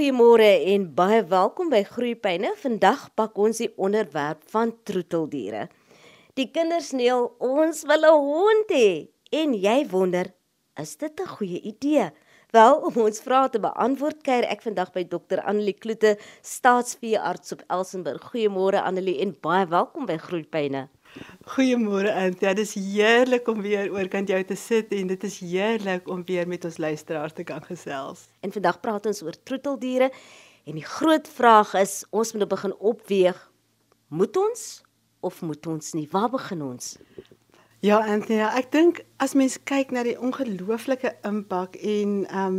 Goeiemôre en baie welkom by Groeipyne. Vandag pak ons die onderwerp van troeteldiere. Die kinders neel ons wil 'n hond hê en jy wonder, is dit 'n goeie idee? Wel, om ons vrae te beantwoord, kuier ek vandag by Dr. Annelie Kloete, staatsveearts op Elsenburg. Goeiemôre Annelie en baie welkom by Groeipyne. Goeiemôre Ant. Ja, dis heerlik om weer oorkant jou te sit en dit is heerlik om weer met ons luisteraars te kan gesels. En vandag praat ons oor troeteldiere en die groot vraag is, ons moet nou begin opweeg, moet ons of moet ons nie? Waar begin ons? Ja, Anthony, ek dink as mens kyk na die ongelooflike impak en ehm um,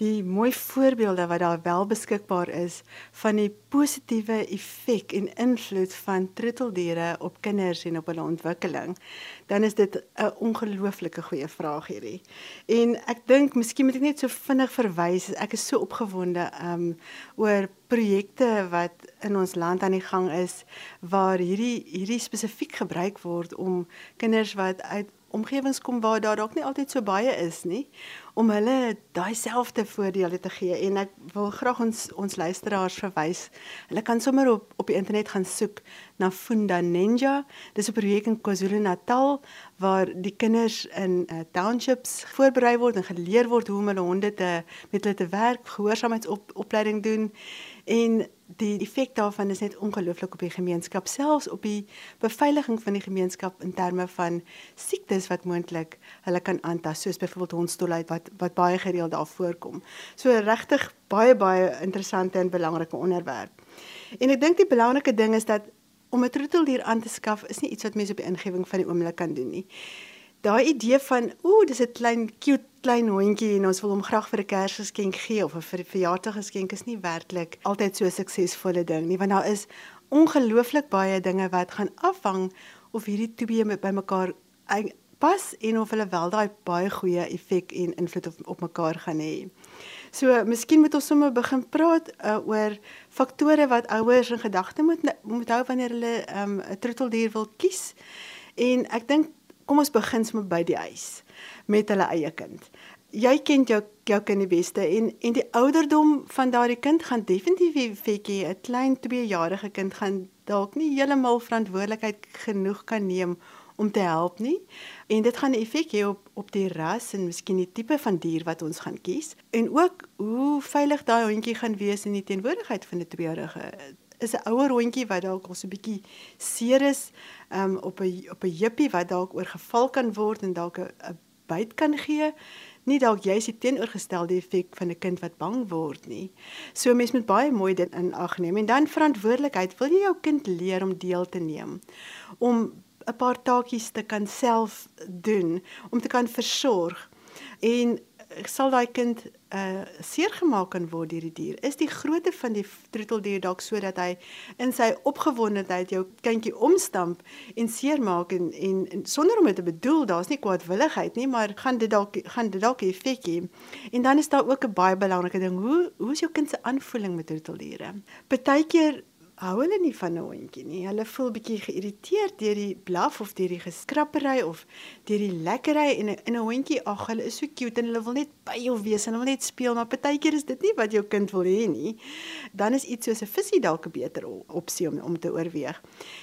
die mooi voorbeelde wat daar wel beskikbaar is van die positiewe effek en invloed van troeteldiere op kinders en op hulle ontwikkeling, dan is dit 'n ongelooflike goeie vraag hierdie. En ek dink miskien moet ek net so vinnig verwys, ek is so opgewonde um, oor projekte wat in ons land aan die gang is waar hierdie hierdie spesifiek gebruik word om kinders wat uit omgewings kom waar daar dalk nie altyd so baie is nie om hulle daai selfde voordele te gee en ek wil graag ons ons luisteraars verwys. Hulle kan sommer op op die internet gaan soek na Funda Ninja. Dis 'n projek in KwaZulu-Natal waar die kinders in uh, townships voorberei word en geleer word hoe om hulle honde te met hulle te werk, gehoorsaamheidsopleiding doen en die effek daarvan is net ongelooflik op die gemeenskap selfs op die beveiliging van die gemeenskap in terme van siektes wat moontlik hulle kan aantas soos byvoorbeeld hondstolheid wat wat baie gereeld daar voorkom. So regtig baie baie interessante en belangrike onderwerp. En ek dink die belangrike ding is dat om 'n troeteldier aan te skaf is nie iets wat mense op die ingewing van die oomblik kan doen nie daai idee van ooh dis 'n klein cute klein hondjie en ons wil hom graag vir 'n Kersgeskenk gee of 'n vir 'n verjaarsdaggeskenk is nie werklik altyd so 'n suksesvolle ding nie want daar is ongelooflik baie dinge wat gaan afhang of hierdie twee met by mekaar pas en of hulle wel daai baie goeie effek en invloed op, op mekaar gaan hê. So, miskien moet ons sommer begin praat uh, oor faktore wat ouers in gedagte moet moet hou wanneer hulle um, 'n um, troeteldier wil kies. En ek dink kom ons begin sommer by die huis met hulle eie kind. Jy ken jou jou kind die beste en en die ouderdom van daardie kind gaan definitief vetjie 'n klein 2-jarige kind gaan dalk nie heeltemal verantwoordelikheid genoeg kan neem om te help nie. En dit gaan 'n effek hê op op die ras en miskien die tipe van dier wat ons gaan kies en ook hoe veilig daai hondjie gaan wees in die teenwoordigheid van 'n 2-jarige is 'n ouer hondjie wat dalk al so 'n bietjie seer is um, op 'n op 'n jippie wat dalk oorgeval kan word en dalk 'n byt kan gee. Nie dalk jy's die teenoorgestelde effek van 'n kind wat bang word nie. So mens moet baie mooi dit in ag neem en dan verantwoordelikheid. Wil jy jou kind leer om deel te neem? Om 'n paar taakies te kan self doen, om te kan versorg. En sal daai kind uh seer gemaak kan word deur die dier. Is die grootte van die troeteldier dalk sodat hy in sy opgewondenheid jou kindjie omstamp en seermaak en, en en sonder om dit te bedoel, daar's nie kwaadwilligheid nie, maar gaan dit dalk gaan dit dalk effek hê. En dan is daar ook 'n baie belangrike ding, hoe hoe is jou kind se aanvoeling met troeteldiere? Partykeer hou hulle nie van 'n hondjie nie. Hulle voel bietjie geïrriteerd deur die blaf of deur die geskrappery of deur die lekkery en in 'n hondjie, ag, hulle is so cute en hulle wil net by jou wees en hulle wil net speel, maar partykeer is dit nie wat jou kind wil hê nie. Dan is iets soos 'n visie dalk 'n beter opsie om om te oorweeg.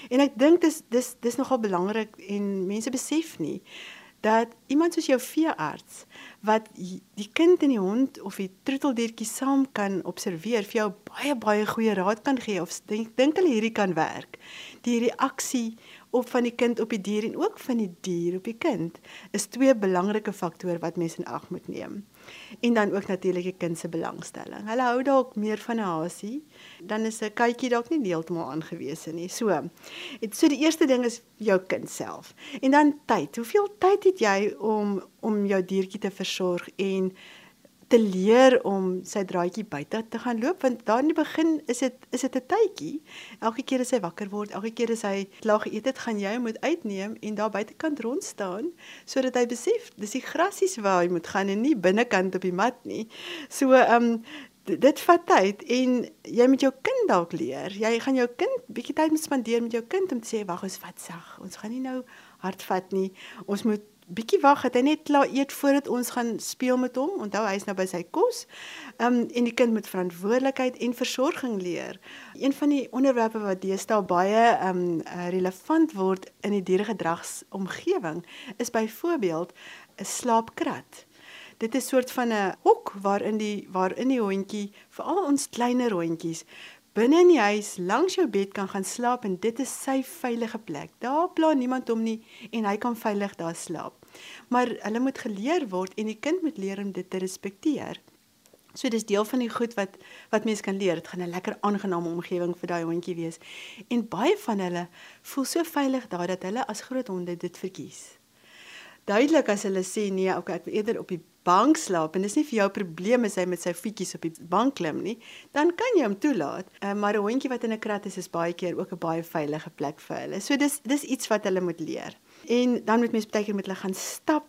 En ek dink dis dis dis nogal belangrik en mense besef nie dat iemand soos jou veearts wat die kind en die hond of die troeteldiertjie saam kan observeer vir jou baie baie goeie raad kan gee of dink dink hulle hierdie kan werk. Die reaksie op van die kind op die dier en ook van die dier op die kind is twee belangrike faktore wat mense in ag moet neem. En dan ook natuurlik die kind se belangstelling. Hulle hou dalk meer van 'n hasie, dan is 'n katjie dalk nie heeltemal aangewese nie. So. Dit so die eerste ding is jou kind self. En dan tyd. Hoeveel tyd het jy om om jou diertjie te versorg en te leer om sy draadjie buite te gaan loop want daar in die begin is dit is dit 'n tydjie. Elke keer as hy wakker word, elke keer as hy klaar geëet het, gaan jy moet uitneem en daar buitekant rond staan sodat hy besef dis die grasies waar hy moet gaan en nie binnekant op die mat nie. So ehm um, dit vat tyd en jy moet jou kind dalk leer. Jy gaan jou kind bietjie tyd moet spandeer met jou kind om te sê wag, ons vat sag. Ons gaan nie nou hard vat nie. Ons moet bietjie wag dat hy net klaar eet voordat ons gaan speel met hom. Onthou hy's nou by sy kos. Ehm um, en die kind moet verantwoordelikheid en versorging leer. Een van die onderwerpe wat deesdae baie ehm um, relevant word in die dieregedragsomgewing is byvoorbeeld 'n slaapkrat. Dit is 'n soort van 'n hok waarin die waarin die hondjie, veral ons kleiner hondjies, binne in die huis langs jou bed kan gaan slaap en dit is sy veilige plek. Daar pla niemand hom nie en hy kan veilig daar slaap. Maar hulle moet geleer word en die kind moet leer om dit te respekteer. So dis deel van die goed wat wat mense kan leer. Dit gaan 'n lekker aangename omgewing vir daai hondjie wees. En baie van hulle voel so veilig daar dat hulle as groot honde dit verkies. Duidelik as hulle sê nee, okay, ek wil eerder op die bank slaap en dis nie vir jou probleem as hy met sy voetjies op die bank klim nie, dan kan jy hom toelaat. Uh, maar 'n hondjie wat in 'n krat is is baie keer ook 'n baie veilige plek vir hulle. So dis dis iets wat hulle moet leer. En dan moet mense baie keer met hulle gaan stap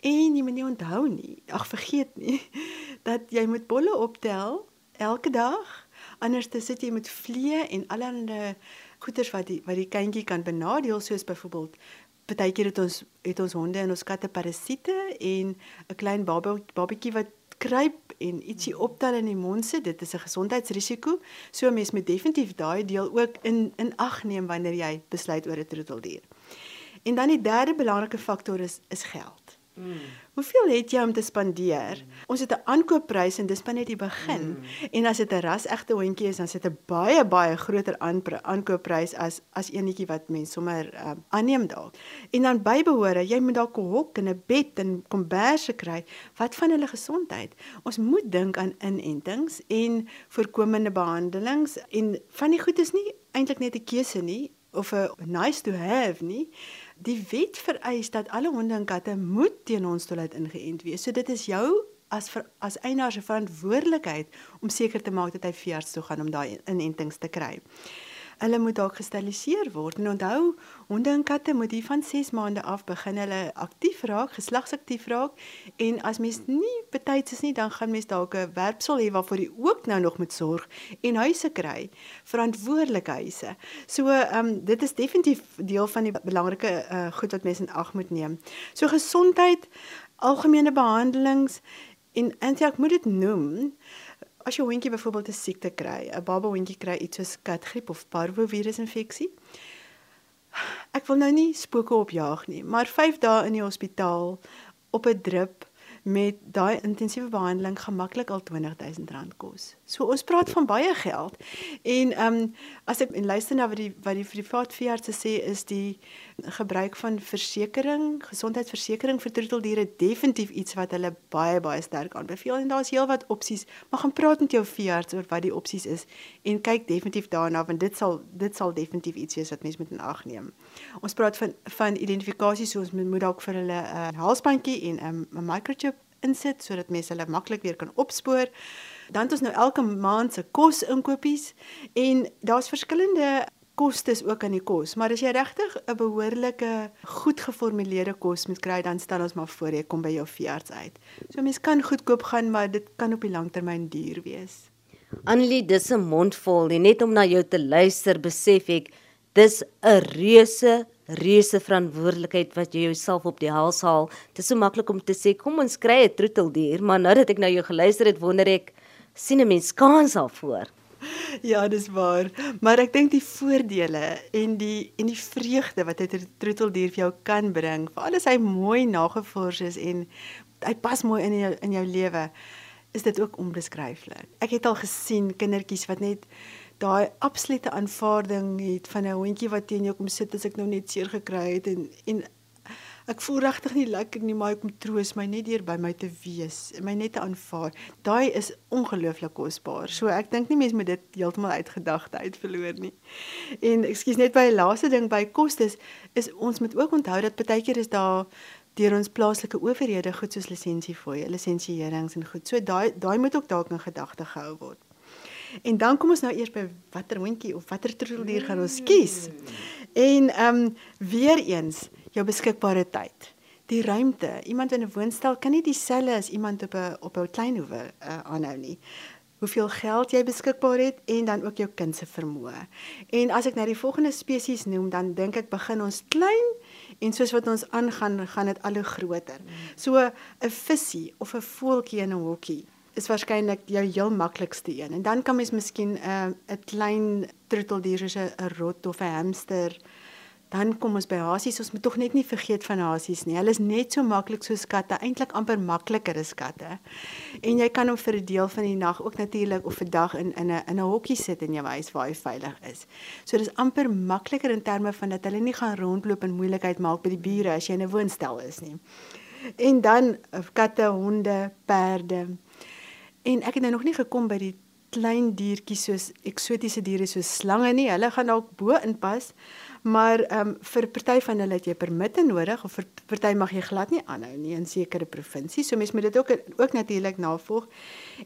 en jy moet nie onthou nie. Ag vergeet nie dat jy moet bolle optel elke dag. Anders sit jy met vlee en allerlei goeters wat die wat die kindjie kan benadeel soos byvoorbeeld Partykeer het ons het ons honde en ons katte parasiete en 'n klein babatjie wat kruip en ietsie optel in die mond sit. Dit is 'n gesondheidsrisiko. So 'n mens moet definitief daai deel ook in in ag neem wanneer jy besluit oor 'n troeteldier. En dan die derde belangrike faktor is is geld. Mm. Hoeveel het jy om te spandeer? Mm. Ons het 'n aankoopprys en dis net die begin. Mm. En as dit 'n ras-egte hondjie is, dan sit 'n baie baie groter aankoopprys as as enetjie wat mens sommer uh, aanneem dalk. En dan bybehore, jy moet dalk 'n hok en 'n bed en komberse kry. Wat van hulle gesondheid? Ons moet dink aan inentings en voorkomende behandelings en van die goed is nie eintlik net 'n keuse nie of 'n nice to have nie. Die wet vereis dat alle honde en katte moet teen ons toilet ingeënt wees. So dit is jou as vir, as eienaar se verantwoordelikheid om seker te maak dat hy veearts toe gaan om daai inentings te kry hulle moet dalk gesteriliseer word. En onthou, honde en katte moet hier van 6 maande af begin hulle aktief raak, geslagsaktief raak. En as mens nie betyds is nie, dan gaan mens dalk 'n werpsel hê waarvoor jy ook nou nog moet sorg en huise kry, verantwoordelike huise. So, ehm um, dit is definitief deel van die belangrike uh, goed wat mense in ag moet neem. So gesondheid, algemene behandelings en eintlik moet dit noem as jou hondjie byvoorbeeld 'n siekte kry, 'n baba hondjie kry iets soos katgriep of parvovirusinfeksie. Ek wil nou nie spooke opjaag nie, maar 5 dae in die hospitaal op 'n drip met daai intensiewe behandeling gemaklik al R20000 kos. So ons praat van baie geld. En ehm um, as ek en luister na wat die wat die privaat veeartse sê is die gebruik van versekerings, gesondheidsversekering vir troeteldiere definitief iets wat hulle baie baie sterk aanbeveel en daar's heelwat opsies. Maar gaan praat met jou veearts oor wat die opsies is en kyk definitief daarna want dit sal dit sal definitief iets wees wat mens moet in ag neem. Ons praat van van identifikasie soos mens moet dalk vir hulle 'n uh, halsbandjie en 'n um, microchip insit sodat mense hulle maklik weer kan opspoor. Dan het ons nou elke maand se kos inkopies en daar's verskillende kostes ook aan die kos, maar as jy regtig 'n behoorlike goed geformuleerde kos moet kry, dan stel ons maar voor jy kom by jou veearts uit. So mense kan goedkoop gaan, maar dit kan op die langtermyn duur wees. Annelie, dis 'n mondvol, net om na jou te luister, besef ek dis 'n reuse reuse verantwoordelikheid wat jy jouself op die hals haal. Dit is so maklik om te sê kom ons kry 'n troeteldier, maar nou dat ek nou jou geluister het, wonder ek sien 'n mens kans daarvoor. Ja, dis waar. Maar ek dink die voordele en die en die vreugde wat 'n troeteldier vir jou kan bring, veral as hy mooi nagevors is en hy pas mooi in jou in jou lewe, is dit ook onbeskryflik. Ek het al gesien kindertjies wat net daai absolute aanvaarding het van 'n hondjie wat teen jou kom sit as ek nou net seer gekry het en en ek voel regtig nie lekker nie maar ek moet troos my net deur by my te wees en my net te aanvaar. Daai is ongelooflik kosbaar. So ek dink nie mense moet dit heeltemal uit gedagte uit verloor nie. En ekskuus net by die laaste ding by kostes is ons moet ook onthou dat baie keer is daar deur ons plaaslike owerhede goed soos lisensiefooie, lisensieerings en goed. So daai daai moet ook dalk in gedagte gehou word. En dan kom ons nou eers by watter hondjie of watter troeteldier gaan ons kies. En ehm um, weer eens jou beskikbare tyd. Die ruimte. Iemand in 'n woonstel kan nie dieselfde as iemand op 'n op 'n klein hoewe uh, aanhou nie. Hoeveel geld jy beskikbaar het en dan ook jou kind se vermoë. En as ek nou die volgende spesies noem, dan dink ek begin ons klein En soos wat ons aangaan, gaan dit al hoe groter. So 'n visie of 'n voeltjie in 'n hokkie is waarskynlik jou heel maklikste een. En dan kan mens miskien 'n uh, 'n klein troeteldier soos 'n rot of 'n hamster Dan kom ons by hasies. Ons moet tog net nie vergeet van hasies nie. Hulle is net so maklik soos katte, eintlik amper makliker as katte. En jy kan hom vir 'n deel van die nag ook natuurlik of 'n dag in in 'n in 'n hokkie sit in jou huis waar hy veilig is. So dis amper makliker in terme van dat hulle nie gaan rondloop en moeilikheid maak by die bure as jy in 'n woonstel is nie. En dan eh, katte, honde, perde. En ek het nou nog nie gekom by die klein diertjies soos eksotiese diere soos slange nie. Hulle gaan dalk bo inpas. Maar ehm um, vir party van hulle het jy permitte nodig of vir party mag jy glad nie aanhou nie in sekere provinsies. So mense moet dit ook ook natuurlik navolg.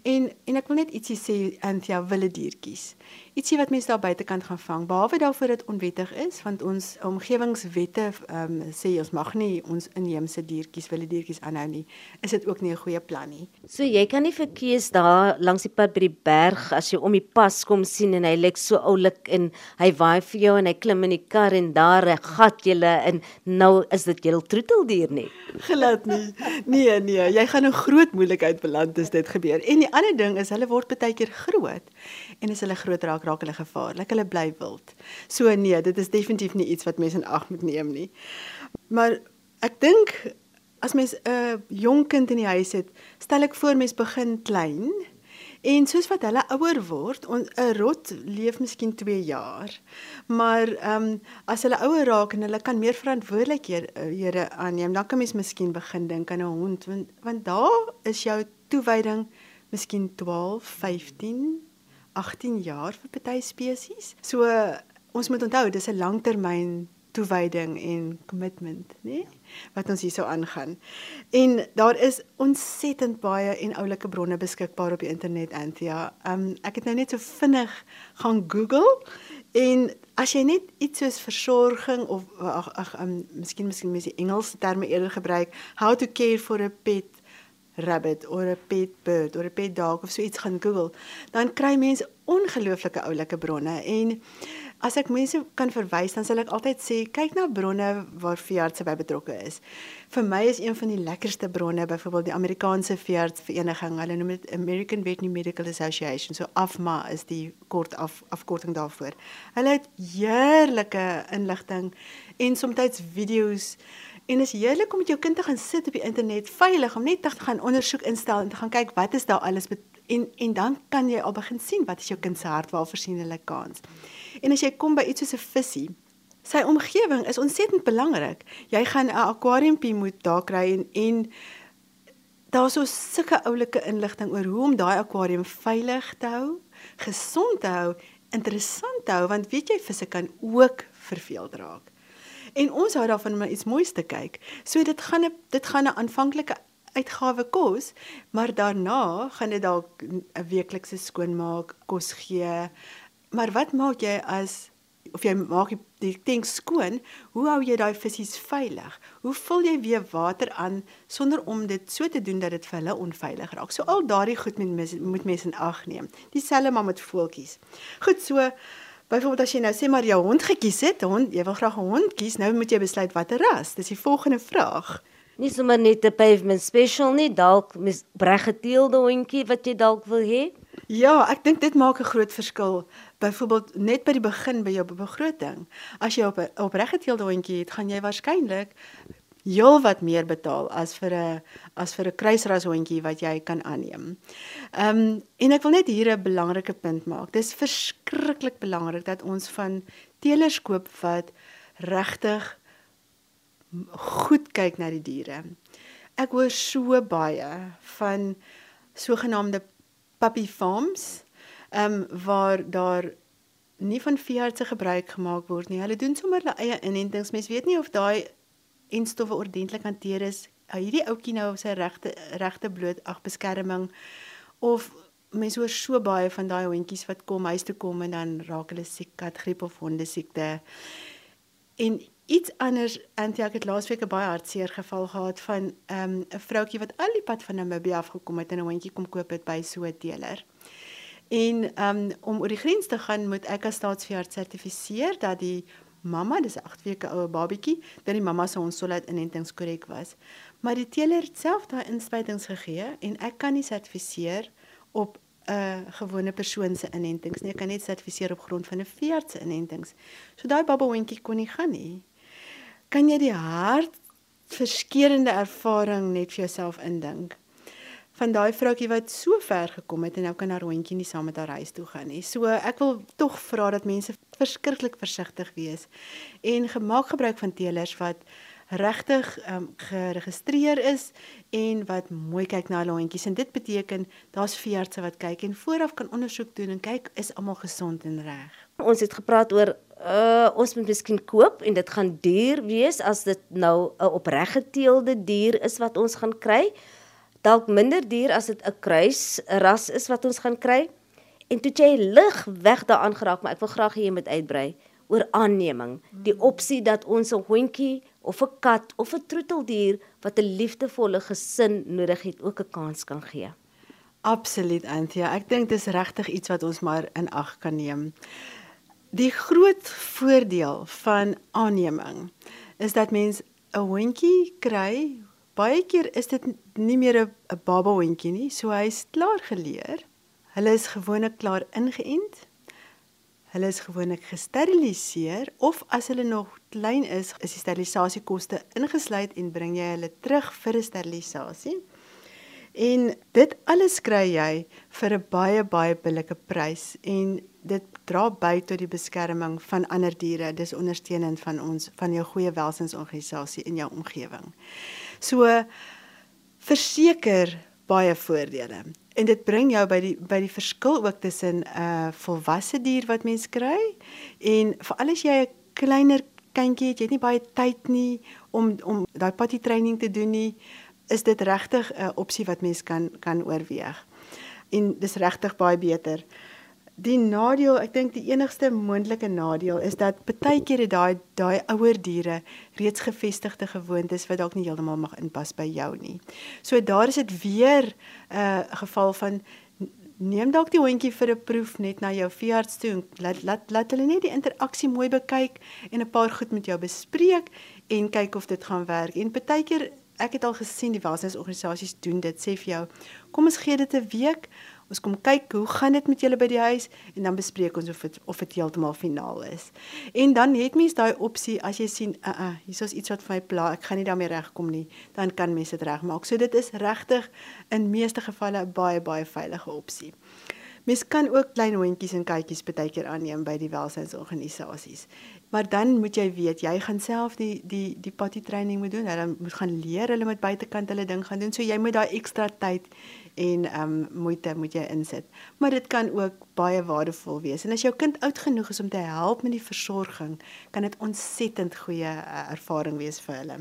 En en ek wil net ietsie sê Anthea wille diertjies. Ietsie wat mense daar buitekant gaan vang behalwe daarvoor dit onwettig is want ons omgewingswette ehm um, sê ons mag nie ons inheemse diertjies wille diertjies aanhou nie. Is dit ook nie 'n goeie plan nie. So jy kan nie verkies daar langs die pad by die berg as jy om die pas kom sien en hy lyk so oulik en hy waai vir jou en hy klim in die kar daar en daar 'n gat julle in nou is dit julle troeteldier nie. Glad nie. Nee nee, jy gaan 'n groot moeilikheid beland as dit gebeur. En die ander ding is hulle word baie keer groot en as hulle groot raak raak hulle gevaarlik. Hulle bly wild. So nee, dit is definitief nie iets wat mense in ag moet neem nie. Maar ek dink as mens 'n jong kind in die huis het, stel ek voor mens begin klein En soos wat hulle ouer word, 'n rot leef miskien 2 jaar. Maar ehm um, as hulle ouer raak en hulle kan meer verantwoordelikhede aanneem, dan kan mens miskien begin dink aan 'n hond want want daar is jou toewyding miskien 12, 15, 18 jaar vir party spesies. So ons moet onthou dis 'n langtermyn toewyding en commitment, né? Wat ons hierso aangaan. En daar is ontsettend baie en oulike bronne beskikbaar op die internet Anthea. Um ek het nou net so vinnig gaan Google en as jy net iets soos versorging of ag ag um miskien miskien mes die Engelse terme eerder gebruik, how to care for a pet rabbit of 'n pet bird of 'n pet dog of so iets gaan Google, dan kry mense ongelooflike oulike bronne en As ek mense kan verwys, dan sal ek altyd sê kyk na bronne waar veeartse by betrokke is. Vir my is een van die lekkerste bronne byvoorbeeld die Amerikaanse veeartsvereniging. Hulle noem dit American Veterinary Medical Association. So AFMA is die kort af, afkorting daarvoor. Hulle het heerlike inligting en soms video's en is heerlik om met jou kind te gaan sit op die internet veilig om net te gaan ondersoek instel en te gaan kyk wat is daar alles en en dan kan jy al begin sien wat is jou kind se hart waar versien hulle kans. En as jy kom by iets soos 'n visie, sy omgewing is ontsettend belangrik. Jy gaan 'n akwariumpie moet daar kry en en daar's so sulke oulike inligting oor hoe om daai akwarium veilig te hou, gesond te hou, interessant te hou want weet jy visse kan ook verveeld raak. En ons hou daarvan om iets moois te kyk. So dit gaan 'n dit gaan 'n aanvanklike uitgawe kos, maar daarna gaan dit dalk 'n weeklikse skoonmaak, kos gee, Maar wat maak jy as of jy maak die tank skoon, hoe hou jy daai visse veilig? Hoe vul jy weer water aan sonder om dit so te doen dat dit vir hulle onveilig raak? So al daardie goed moet moet mense in ag neem. Dieselfde maar met voeltjies. Goed, so byvoorbeeld as jy nou sê maar jou hond gekies het, hond, jy wil graag 'n hond kies, nou moet jy besluit watter ras. Dis die volgende vraag. Nie sommer net 'n pavement special nie, dalk 'n reggeteelde hondjie wat jy dalk wil hê. Ja, ek dink dit maak 'n groot verskil byvoorbeeld net by die begin by jou begroting. As jy op 'n opreggeteelde hondjie het, gaan jy waarskynlik heel wat meer betaal as vir 'n as vir 'n kruisras hondjie wat jy kan aanneem. Ehm um, en ek wil net hier 'n belangrike punt maak. Dis verskriklik belangrik dat ons van teelers koop wat regtig goed kyk na die diere. Ek hoor so baie van sogenaamde puppy farms ehm um, waar daar nie van veeartse gebruik gemaak word nie. Hulle doen sommer hulle eie inentings. Mens weet nie of daai enstowwe ordentlik hanteer is. Hierdie ouetjie nou op sy regte regte bloot ag beskerming of mense hoor so baie van daai hondjies wat kom huis toe kom en dan raak hulle siek, katgriep of hondesiekte. En iets anders, Antjie, ek het laasweek 'n baie hartseer geval gehad van ehm, 'n um, vroutjie wat al die pad van Namibië af gekom het en 'n hondjie kom koop het by so 'n teeler. En um om oor die grens te gaan moet ek as staatsveearts sertifiseer dat die mamma, dis 'n 8 weke oue babietjie, dat die mamma se hondsdolheid inentings korrek was. Maar die teeler het self daai inspuitings gegee en ek kan nie sertifiseer op 'n uh, gewone persoon se inentings nie. Ek kan net sertifiseer op grond van 'n veearts se inentings. So daai babbelhondjie kon nie gaan nie. Kan jy die hart verskeurende ervaring net vir jouself indink? van daai vroutjie wat so ver gekom het en nou kan haar hondjie nie saam met haar huis toe gaan nie. So ek wil tog vra dat mense verskriklik versigtig wees en gemaak gebruik van teelers wat regtig um, geregistreer is en wat mooi kyk na hulle hondjies en dit beteken daar's veeartse wat kyk en vooraf kan ondersoek doen en kyk is almal gesond en reg. Ons het gepraat oor uh ons moet miskien koop en dit gaan duur wees as dit nou 'n opreggeteelde dier is wat ons gaan kry. Dalk minder duur as dit 'n kruisras is wat ons gaan kry. En toe jy lig weg daaraan geraak, maar ek wil graag hê jy moet uitbrei oor aanneming, die opsie dat ons 'n hondjie of 'n kat of 'n troeteldier wat 'n liefdevolle gesin nodig het, ook 'n kans kan gee. Absoluut Anthea, ek dink dis regtig iets wat ons maar in ag kan neem. Die groot voordeel van aanneming is dat mens 'n hondjie kry. Baie keer is dit nie meer 'n baba hondjie nie, so hy's klaar geleer. Hulle is gewoonlik klaar ingeënt Hulle is gewoonlik gesteriliseer of as hulle nog klein is, is die sterilisasiekoste ingesluit en bring jy hulle terug vir 'n sterilisasie. En dit alles kry jy vir 'n baie baie billike prys en dit dra by tot die beskerming van ander diere. Dis ondersteunend van ons van jou goeie welsinsorganisasie in jou omgewing. So verseker baie voordele. En dit bring jou by die by die verskil ook tussen 'n uh, volwasse dier wat mens kry en veral as jy 'n kleiner kindjie het, jy het nie baie tyd nie om om daai potty training te doen nie, is dit regtig 'n opsie wat mens kan kan oorweeg. En dis regtig baie beter. Die nadeel, ek dink die enigste moontlike nadeel is dat baie keer het daai daai ouer diere reeds gevestigde gewoontes wat dalk nie heeltemal mag inpas by jou nie. So daar is dit weer 'n uh, geval van neem dalk die hondjie vir 'n proef net na jou veearts toe en laat laat laat hulle net die interaksie mooi bekyk en 'n paar goed met jou bespreek en kyk of dit gaan werk. En baie keer ek het al gesien die welsinsorganisasies doen dit sê vir jou kom ons gee dit 'n week Ons kom kyk hoe gaan dit met julle by die huis en dan bespreek ons of dit of dit heeltemal finaal is. En dan het mens daai opsie as jy sien, uh uh, hier is iets wat vir my pla, ek gaan nie daarmee regkom nie, dan kan mens dit regmaak. So dit is regtig in meeste gevalle 'n baie baie veilige opsie. Mens kan ook klein hondjies en katjies baie keer aanneem by die welsynsorganisasies. Maar dan moet jy weet, jy gaan self die die die potty training moet doen. Hulle moet gaan leer, hulle moet buitekant hulle ding gaan doen. So jy moet daai ekstra tyd en ehm um, moeite moet jy insit. Maar dit kan ook baie waardevol wees. En as jou kind oud genoeg is om te help met die versorging, kan dit ontsettend goeie uh, ervaring wees vir hulle.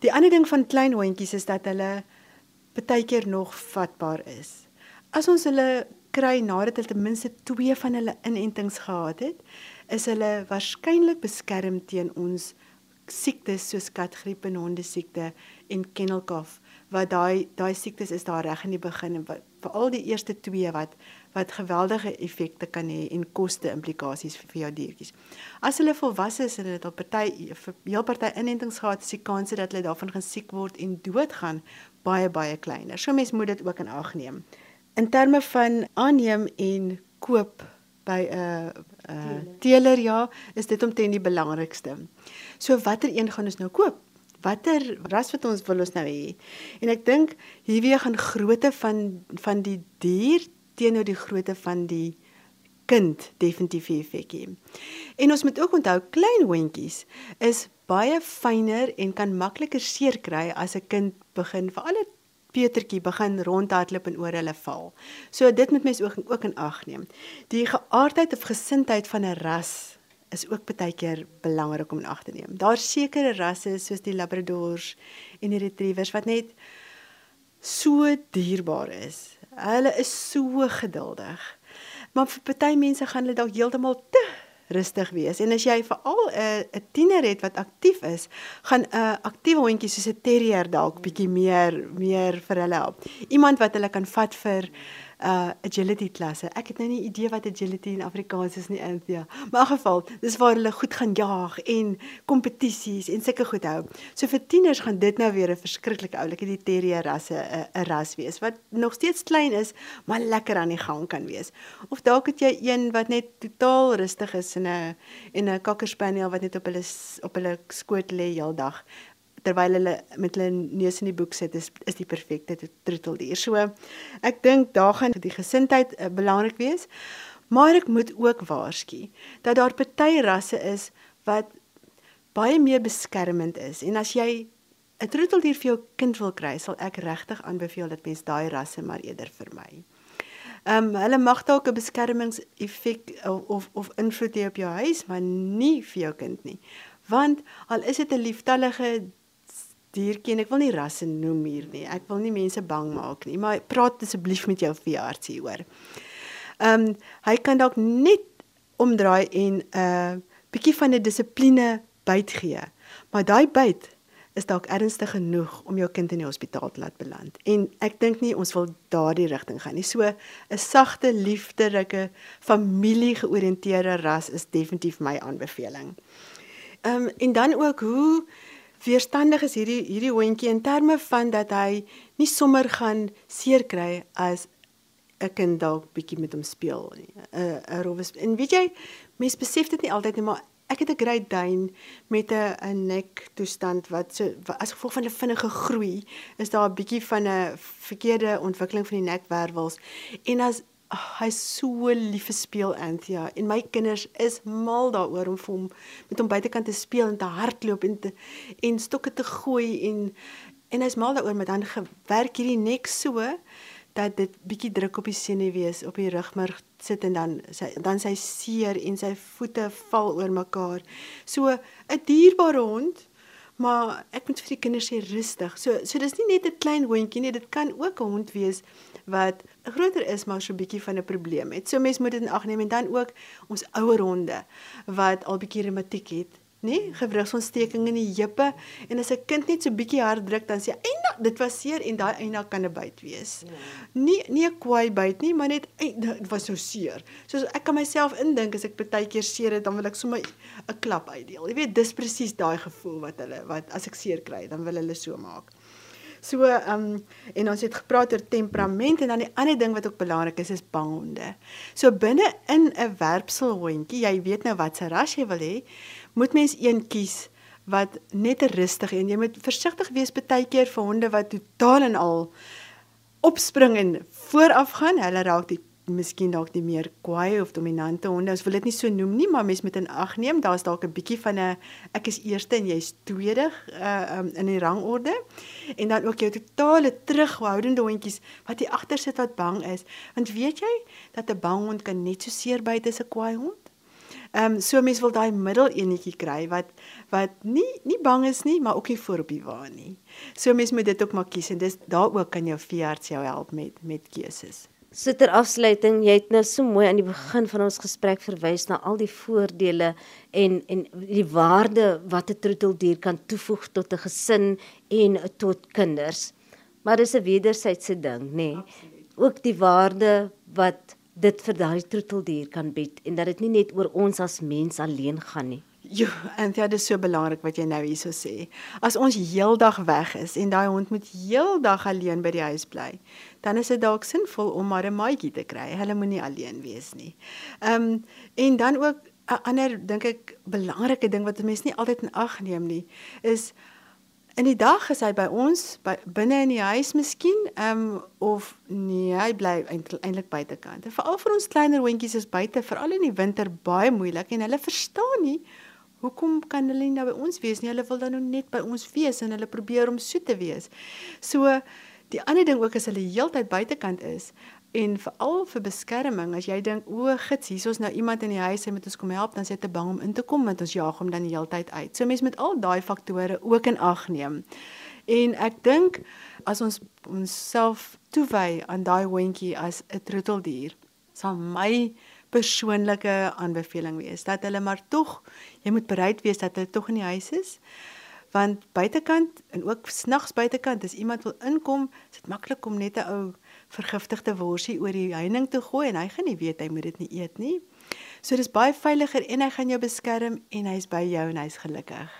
Die ander ding van klein hondjies is dat hulle baie keer nog vatbaar is. As ons hulle kry nadat hulle ten minste 2 van hulle inentings gehad het, is hulle waarskynlik beskerm teen ons siektes soos katgriep en hondesiekte en kennel cough wat daai daai siektes is daar reg in die begin en veral die eerste twee wat wat geweldige effekte kan hê en koste implikasies vir, vir jou diertjies. As hulle volwasse is en hulle het al party heel party inentings gehad, is die kans dat hulle daarvan gaan siek word en doodgaan baie baie kleiner. So mens moet dit ook in ag neem. In terme van aanneem en koop by 'n uh, uh, teeler ja, is dit omtrent die belangrikste. So watter een gaan ons nou koop? watter ras wat ons wil ons nou hê. En ek dink hier weer gaan grootte van van die dier teenoor die grootte van die kind definitief effek hê. En ons moet ook onthou klein hondjies is baie fyner en kan makliker seer kry as 'n kind begin vir alle Petertjie begin rondhardloop en oor hulle val. So dit moet mens ook ook in ag neem. Die geaardheid of gesindheid van 'n ras is ook baie keer belangrik om in ag te neem. Daar's sekere rasse soos die labradors en die retrievers wat net so dierbaar is. Hulle is so geduldig. Maar vir party mense gaan hulle dalk heeltemal te rustig wees. En as jy veral 'n uh, 'n tiener het wat aktief is, gaan 'n uh, aktiewe hondjie soos 'n terrier dalk bietjie meer meer vir hulle help. Iemand wat hulle kan vat vir uh agility klasse. Ek het nou nie idee wat agility in Afrikaans is nie, Anthea. Maar in geval, dis waar hulle goed gaan jaag en kompetisies en sulke goed hou. So vir tieners gaan dit nou weer 'n verskriklike oulike die terrier rasse 'n 'n ras wees wat nog steeds klein is, maar lekker aan die gang kan wees. Of dalk het jy een wat net totaal rustig is en 'n en 'n cocker spaniel wat net op hulle op hulle skoot lê heeldag terwyl hulle met hulle neus in die boek sit is is die perfekte troeteldier. So ek dink daar gaan die gesindheid uh, belangrik wees. Maar ek moet ook waarsku dat daar party rasse is wat baie meer beskermend is en as jy 'n troeteldier vir jou kind wil kry, sal ek regtig aanbeveel dat mens daai rasse maar eerder vermy. Ehm um, hulle mag dalk 'n beskermingseffek of of, of invloed hê op jou huis, maar nie vir jou kind nie. Want al is dit 'n lieftallige diertjie en ek wil nie rasse noem hier nie. Ek wil nie mense bang maak nie, maar praat asseblief met jou veearts hieroor. Ehm um, hy kan dalk net omdraai en 'n uh, bietjie van 'n dissipline byt gee. Maar daai byt is dalk ernstig genoeg om jou kind in die hospitaal te laat beland. En ek dink nie ons wil daardie rigting gaan nie. So 'n sagte, liefderike, familiegeoriënteerde ras is definitief my aanbeveling. Ehm um, en dan ook hoe weerstandig is hierdie hierdie hondjie in terme van dat hy nie sommer gaan seer kry as 'n kind dalk bietjie met hom speel nie. 'n 'n rowes. En weet jy, mense besef dit nie altyd nie, maar ek het 'n Great Dane met 'n 'n nek toestand wat so as gevolg van 'n vinnige groei is daar 'n bietjie van 'n verkeerde ontwikkeling van die nekwervels. En as oh, hy's so lief vir speel Anthea en my kinders is mal daaroor om vir hom met hom buitekant te speel en te hardloop en te en stokke te gooi en en hy's mal daaroor maar dan werk hierdie nek so dat dit bietjie druk op die senuwees op die rugmerg sit en dan sy dan sy seer en sy voete val oor mekaar. So 'n dierbare hond Maar ek moet vir die kinders sê rustig. So so dis nie net 'n klein hondjie nie, dit kan ook 'n hond wees wat groter is maar so 'n bietjie van 'n probleem het. So mens moet dit in ag neem en dan ook ons ouer honde wat al bietjie reumatiek het, nê? Gewrigsontsteking in die heupe en as 'n kind net so bietjie hard druk dan sê eina dit was seer en daai eina kan 'n byt wees. Nie nie 'n kwaai byt nie, maar net dit was so seer. So ek kan myself indink as ek baie keer seer het dan wil ek sommer 'n klap uitdeel. Jy weet dis presies daai gevoel wat hulle wat as ek seer kry dan wil hulle so maak. So ehm um, en ons het gepraat oor temperament en dan die ander ding wat ook belangrik is is banghonde. So binne in 'n werpselhondjie, jy weet nou wat se ras jy wil hê, moet mens een kies wat net rustig en jy moet versigtig wees baie keer vir honde wat totaal en al opspring en vooraf gaan. Hulle raak die miskien dalk die meer kwaai of dominante honde. Ons wil dit nie so noem nie, maar mens moet in ag neem daar's dalk 'n bietjie van 'n ek is eerste en jy's tweede uh um, in die rangorde. En dan ook jou totale terughoudende hondjies wat hier agter sit wat bang is. Want weet jy dat 'n bang hond kan net so seer byt as 'n kwaai hond? Ehm um, so mens wil daai middeleenetjie kry wat wat nie nie bang is nie, maar ook nie voor op die wa nie. So mens moet dit ook maar kies en dis daar ook kan jou veearts jou help met met keuses. So ter afsluiting, jy het nou so mooi aan die begin van ons gesprek verwys na al die voordele en en die waarde wat 'n troeteldier kan toevoeg tot 'n gesin en tot kinders. Maar dis 'n wederwysige ding, nê? Nee. Ook die waarde wat dit vir daai troeteldier kan bied en dat dit nie net oor ons as mens alleen gaan nie. Ja, en dit is so belangrik wat jy nou hierso sê. As ons heeldag weg is en daai hond moet heeldag alleen by die huis bly, dan is dit dalk sinvol om maar 'n maatjie te kry. Hulle moenie alleen wees nie. Ehm um, en dan ook 'n ander dink ek belangrike ding wat mense nie altyd in ag neem nie, is in die dag is hy by ons by binne in die huis miskien ehm um, of nee, hy bly eintlik buitekant. Veral vir ons kleiner hondjies is buite veral in die winter baie moeilik en hulle verstaan nie Hoekom kan hulle nie nou by ons wees nie? Hulle wil dan nou net by ons wees en hulle probeer om so te wees. So die ander ding ook is hulle heeltyd buitekant is en veral vir beskerming as jy dink o, gits, hier's ons nou iemand in die huis en moet ons kom help, dan sê jy te bang om in te kom want ons jaag hom dan die heeltyd uit. So mense met al daai faktore ook in ag neem. En ek dink as ons onsself toewy aan daai hondjie as 'n troeteldier, sal my persoonlike aanbeveling wees dat hulle maar tog jy moet bereid wees dat hulle tog in die huis is want buitekant en ook snags buitekant as iemand wil inkom is dit maklik om net 'n ou vergiftigde worsie oor die heining te gooi en hy gaan nie weet hy moet dit nie eet nie. So dis baie veiliger en hy gaan jou beskerm en hy's by jou en hy's gelukkig.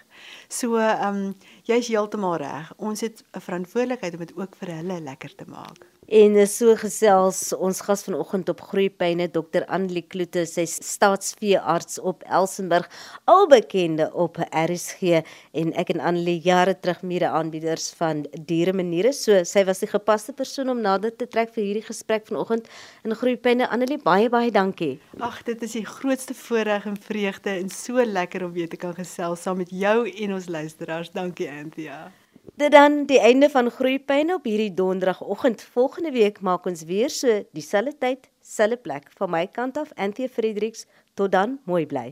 So ehm um, jy's heeltemal reg. Ons het 'n verantwoordelikheid om dit ook vir hulle lekker te maak. En so gesels ons gas vanoggend op Groeipyne Dr. Annelie Kloete, sy staatsveearts op Elsenburg, al bekende op RSG en ek en Annelie jare terug mede aanbieders van diere maniere. So sy was die gepaste persoon om nader te trek vir hierdie gesprek vanoggend in Groeipyne. Annelie, baie baie dankie. Ag, dit is die grootste voorreg en vreugde en so lekker om weer te kan gesels saam met jou en ons luisteraars. Dankie Anthea. Dit dan die einde van Groeipyne op hierdie donderdagoggend. Volgende week maak ons weer so dieselfde tyd, selfde plek. Van my kant af, Anthea Fredericks. Tot dan, mooi bly.